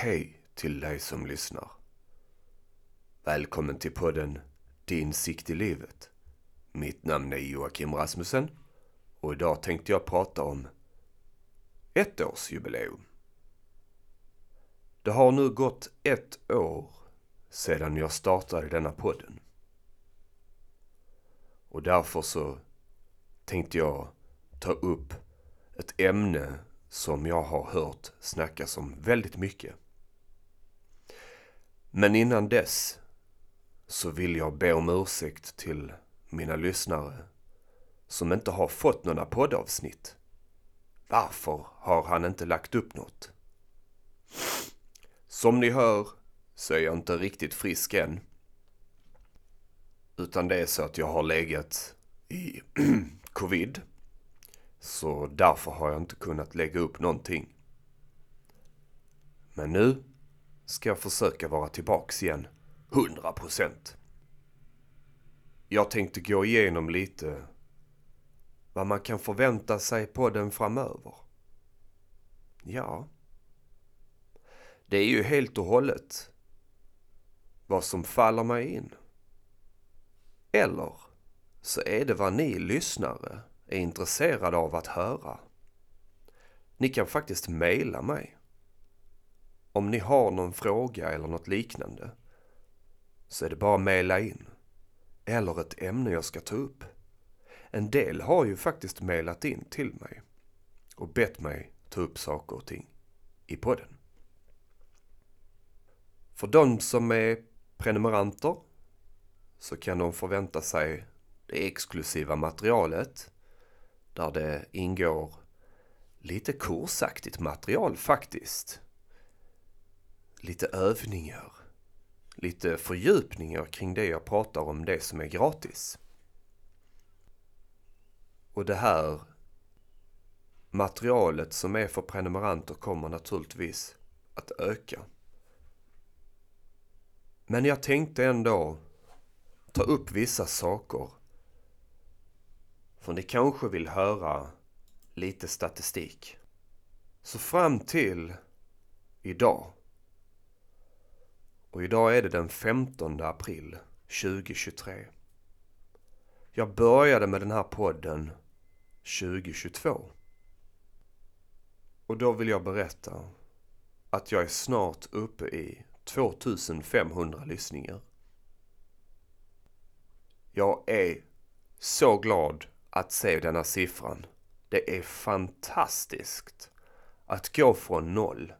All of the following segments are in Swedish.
Hej till dig som lyssnar. Välkommen till podden Din sikt i livet. Mitt namn är Joakim Rasmussen och idag tänkte jag prata om ettårsjubileum. Det har nu gått ett år sedan jag startade denna podden. Och därför så tänkte jag ta upp ett ämne som jag har hört snackas om väldigt mycket. Men innan dess så vill jag be om ursäkt till mina lyssnare som inte har fått några poddavsnitt. Varför har han inte lagt upp något? Som ni hör så är jag inte riktigt frisk än. Utan det är så att jag har legat i covid. Så därför har jag inte kunnat lägga upp någonting. Men nu ska jag försöka vara tillbaks igen. 100%. Jag tänkte gå igenom lite vad man kan förvänta sig på den framöver. Ja, det är ju helt och hållet vad som faller mig in. Eller så är det vad ni lyssnare är intresserade av att höra. Ni kan faktiskt mejla mig. Om ni har någon fråga eller något liknande så är det bara att mejla in. Eller ett ämne jag ska ta upp. En del har ju faktiskt mejlat in till mig och bett mig ta upp saker och ting i podden. För de som är prenumeranter så kan de förvänta sig det exklusiva materialet där det ingår lite kursaktigt material faktiskt. Lite övningar, lite fördjupningar kring det jag pratar om, det som är gratis. Och det här materialet som är för prenumeranter kommer naturligtvis att öka. Men jag tänkte ändå ta upp vissa saker. För ni kanske vill höra lite statistik. Så fram till idag. Och idag är det den 15 april 2023. Jag började med den här podden 2022. Och då vill jag berätta att jag är snart uppe i 2500 lyssningar. Jag är så glad att se denna siffran. Det är fantastiskt att gå från noll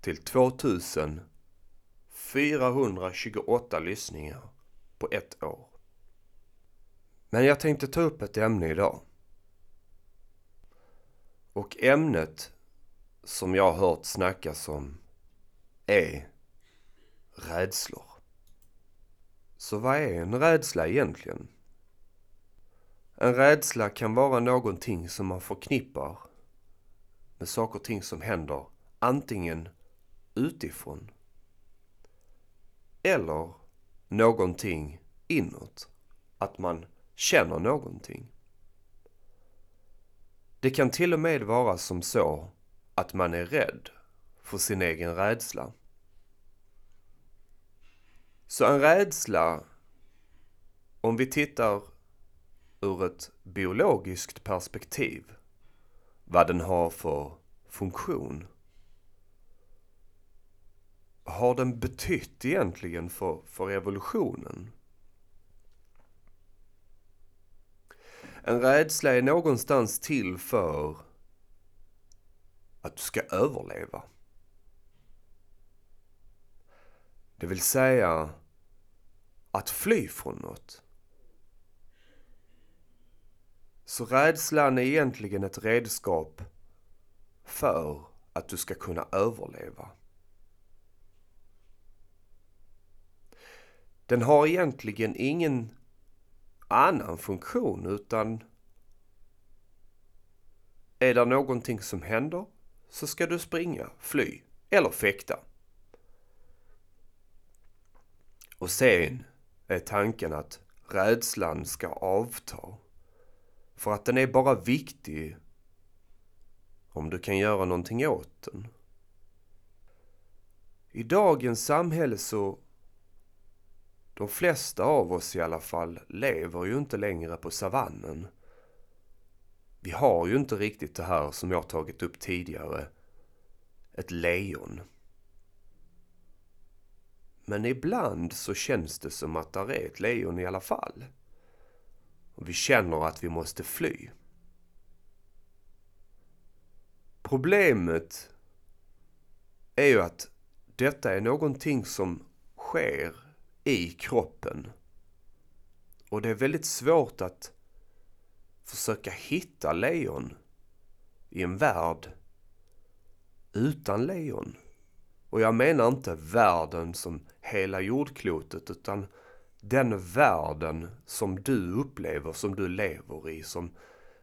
till 428 lyssningar på ett år. Men jag tänkte ta upp ett ämne idag. Och ämnet som jag har hört snackas om är rädslor. Så vad är en rädsla egentligen? En rädsla kan vara någonting som man förknippar med saker och ting som händer antingen utifrån eller någonting inåt. Att man känner någonting. Det kan till och med vara som så att man är rädd för sin egen rädsla. Så en rädsla, om vi tittar ur ett biologiskt perspektiv, vad den har för funktion. Har den betytt egentligen för, för evolutionen? En rädsla är någonstans till för att du ska överleva. Det vill säga att fly från något. Så rädslan är egentligen ett redskap för att du ska kunna överleva. Den har egentligen ingen annan funktion utan är det någonting som händer så ska du springa, fly eller fäkta. Och sen är tanken att rädslan ska avta. För att den är bara viktig om du kan göra någonting åt den. I dagens samhälle så de flesta av oss i alla fall lever ju inte längre på savannen. Vi har ju inte riktigt det här som jag tagit upp tidigare. Ett lejon. Men ibland så känns det som att där är ett lejon i alla fall. Och vi känner att vi måste fly. Problemet är ju att detta är någonting som sker i kroppen. Och det är väldigt svårt att försöka hitta lejon i en värld utan lejon. Och jag menar inte världen som hela jordklotet utan den världen som du upplever, som du lever i. Som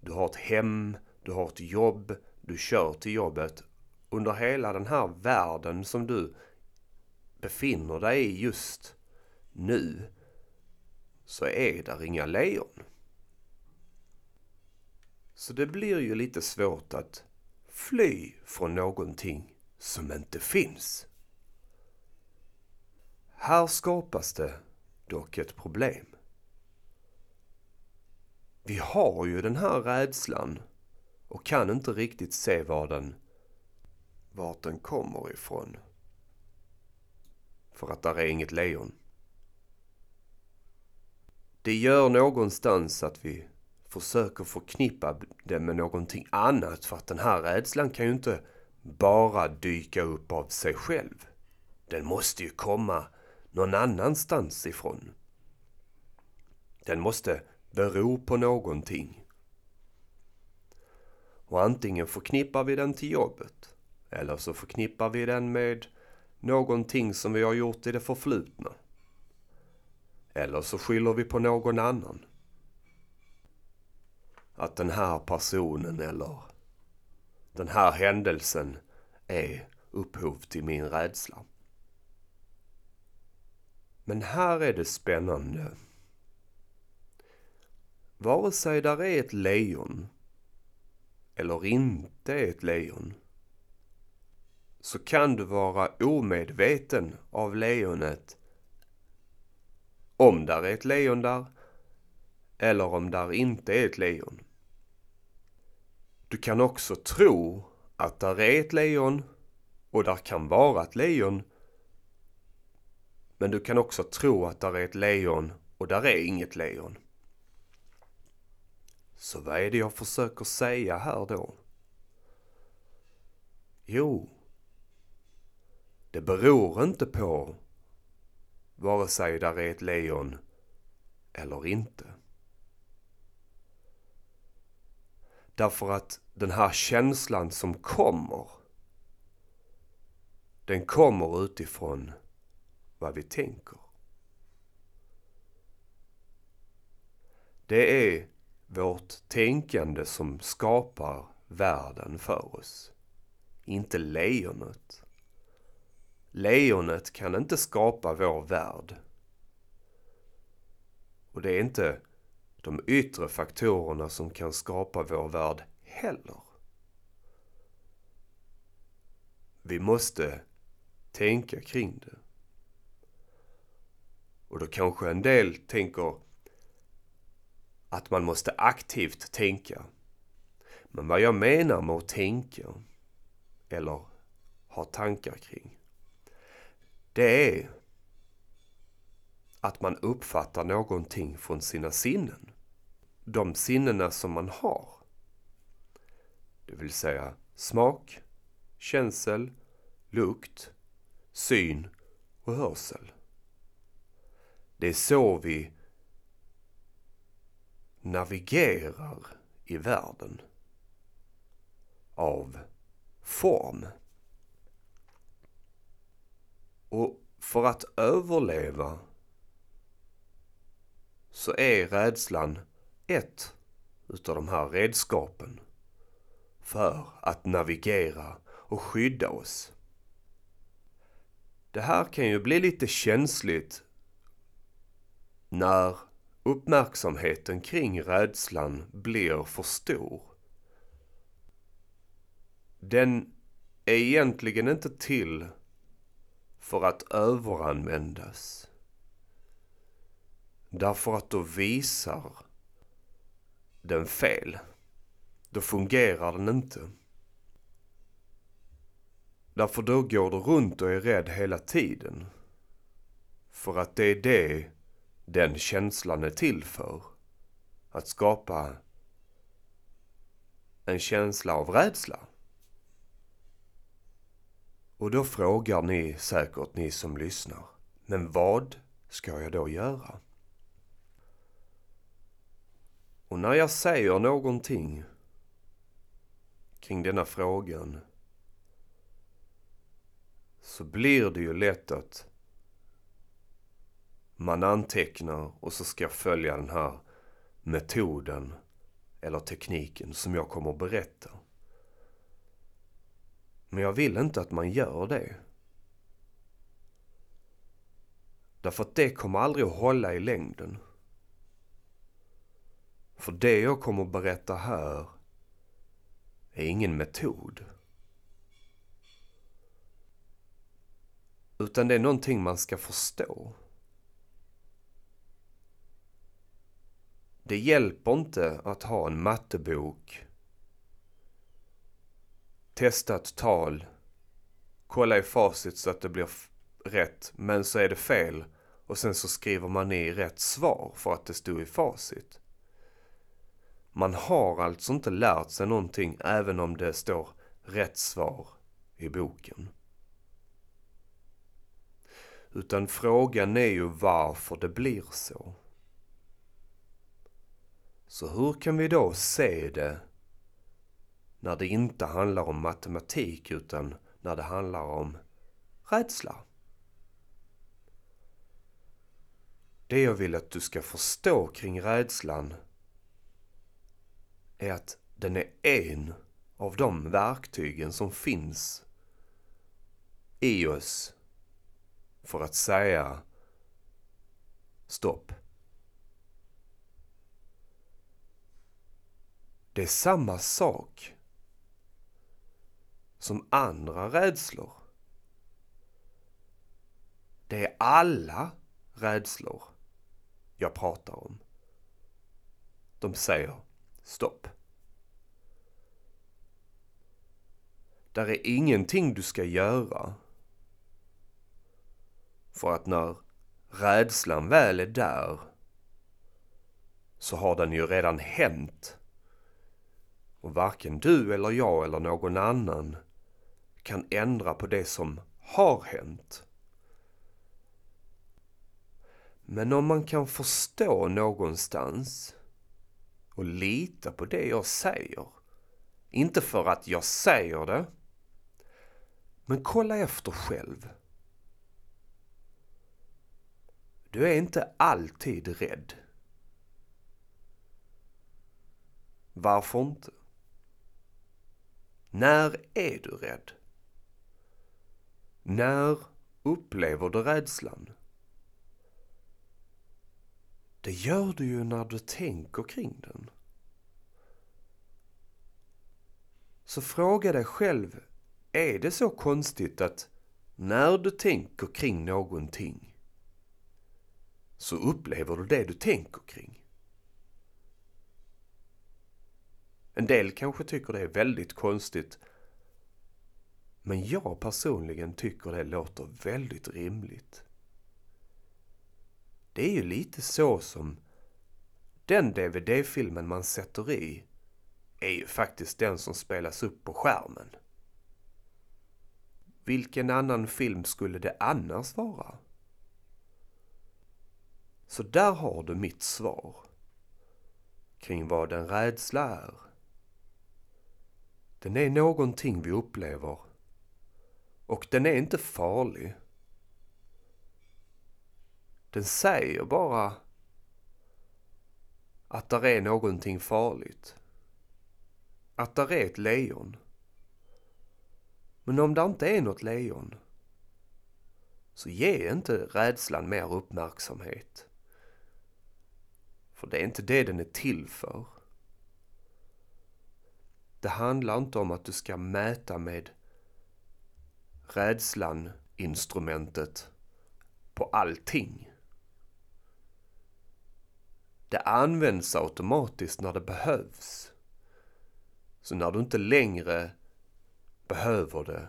du har ett hem, du har ett jobb, du kör till jobbet. Under hela den här världen som du befinner dig i just nu så är där inga lejon. Så det blir ju lite svårt att fly från någonting som inte finns. Här skapas det dock ett problem. Vi har ju den här rädslan och kan inte riktigt se var den, vart den kommer ifrån. För att där är inget lejon. Det gör någonstans att vi försöker förknippa det med någonting annat för att den här rädslan kan ju inte bara dyka upp av sig själv. Den måste ju komma någon annanstans ifrån. Den måste bero på någonting. Och antingen förknippar vi den till jobbet eller så förknippar vi den med någonting som vi har gjort i det förflutna. Eller så skyller vi på någon annan. Att den här personen eller den här händelsen är upphov till min rädsla. Men här är det spännande. Vare sig där är ett lejon eller inte är ett lejon så kan du vara omedveten av lejonet om där är ett lejon där eller om där inte är ett lejon. Du kan också tro att där är ett lejon och där kan vara ett lejon. Men du kan också tro att där är ett lejon och där är inget lejon. Så vad är det jag försöker säga här då? Jo, det beror inte på vare sig där är ett lejon eller inte. Därför att den här känslan som kommer, den kommer utifrån vad vi tänker. Det är vårt tänkande som skapar världen för oss. Inte lejonet. Lejonet kan inte skapa vår värld. Och det är inte de yttre faktorerna som kan skapa vår värld heller. Vi måste tänka kring det. Och då kanske en del tänker att man måste aktivt tänka. Men vad jag menar med att tänka eller ha tankar kring det är att man uppfattar någonting från sina sinnen. De sinnena som man har. Det vill säga smak, känsel, lukt, syn och hörsel. Det är så vi navigerar i världen av form. Och för att överleva så är rädslan ett utav de här redskapen för att navigera och skydda oss. Det här kan ju bli lite känsligt när uppmärksamheten kring rädslan blir för stor. Den är egentligen inte till för att överanvändas. Därför att då visar den fel. Då fungerar den inte. Därför då går du runt och är rädd hela tiden. För att det är det den känslan är till för. Att skapa en känsla av rädsla. Och då frågar ni säkert, ni som lyssnar. Men vad ska jag då göra? Och när jag säger någonting kring denna frågan så blir det ju lätt att man antecknar och så ska jag följa den här metoden eller tekniken som jag kommer att berätta. Men jag vill inte att man gör det. Därför att det kommer aldrig att hålla i längden. För det jag kommer att berätta här är ingen metod. Utan det är någonting man ska förstå. Det hjälper inte att ha en mattebok, testa ett tal, kolla i facit så att det blir rätt, men så är det fel och sen så skriver man i rätt svar för att det stod i facit. Man har alltså inte lärt sig någonting även om det står rätt svar i boken. Utan frågan är ju varför det blir så. Så hur kan vi då se det när det inte handlar om matematik utan när det handlar om rädsla? Det jag vill att du ska förstå kring rädslan är att den är en av de verktygen som finns i oss för att säga stopp. Det är samma sak som andra rädslor. Det är alla rädslor jag pratar om. De säger stopp. Där är ingenting du ska göra. För att när rädslan väl är där så har den ju redan hänt. Och varken du eller jag eller någon annan kan ändra på det som har hänt. Men om man kan förstå någonstans och lita på det jag säger. Inte för att jag säger det, men kolla efter själv. Du är inte alltid rädd. Varför inte? När är du rädd? När upplever du rädslan? Det gör du ju när du tänker kring den. Så fråga dig själv, är det så konstigt att när du tänker kring någonting så upplever du det du tänker kring? En del kanske tycker det är väldigt konstigt men jag personligen tycker det låter väldigt rimligt. Det är ju lite så som den DVD-filmen man sätter i är ju faktiskt den som spelas upp på skärmen. Vilken annan film skulle det annars vara? Så där har du mitt svar kring vad en rädsla är. Den är någonting vi upplever och den är inte farlig. Den säger bara att där är någonting farligt. Att där är ett lejon. Men om det inte är något lejon så ge inte rädslan mer uppmärksamhet. För det är inte det den är till för. Det handlar inte om att du ska mäta med rädslan instrumentet på allting. Det används automatiskt när det behövs. Så när du inte längre behöver det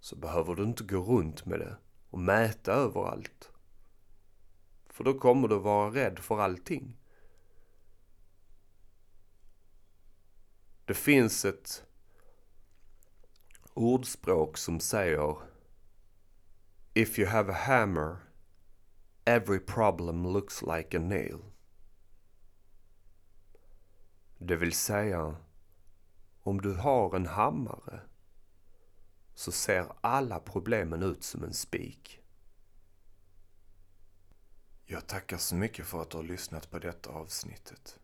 så behöver du inte gå runt med det och mäta överallt. För då kommer du vara rädd för allting. Det finns ett ordspråk som säger If you have a hammer every problem looks like a nail. Det vill säga, om du har en hammare så ser alla problemen ut som en spik. Jag tackar så mycket för att du har lyssnat på detta avsnittet.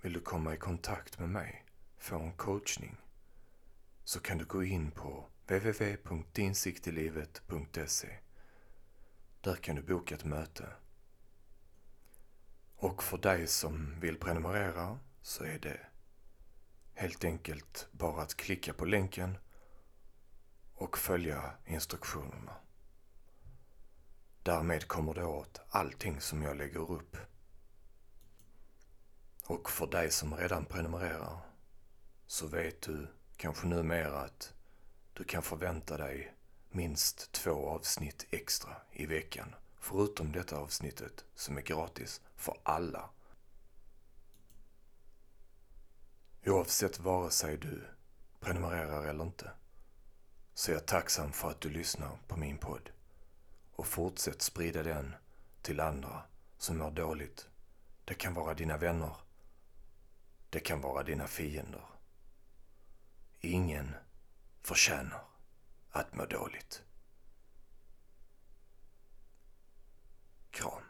Vill du komma i kontakt med mig, få en coachning, så kan du gå in på www.dinsiktilivet.se. Där kan du boka ett möte. Och för dig som vill prenumerera så är det helt enkelt bara att klicka på länken och följa instruktionerna. Därmed kommer du åt allting som jag lägger upp. Och för dig som redan prenumererar så vet du kanske numera att du kan förvänta dig minst två avsnitt extra i veckan. Förutom detta avsnittet som är gratis för alla. Oavsett vare sig du prenumererar eller inte så är jag tacksam för att du lyssnar på min podd. Och fortsätt sprida den till andra som mår dåligt. Det kan vara dina vänner. Det kan vara dina fiender. Ingen förtjänar att må dåligt. Kram.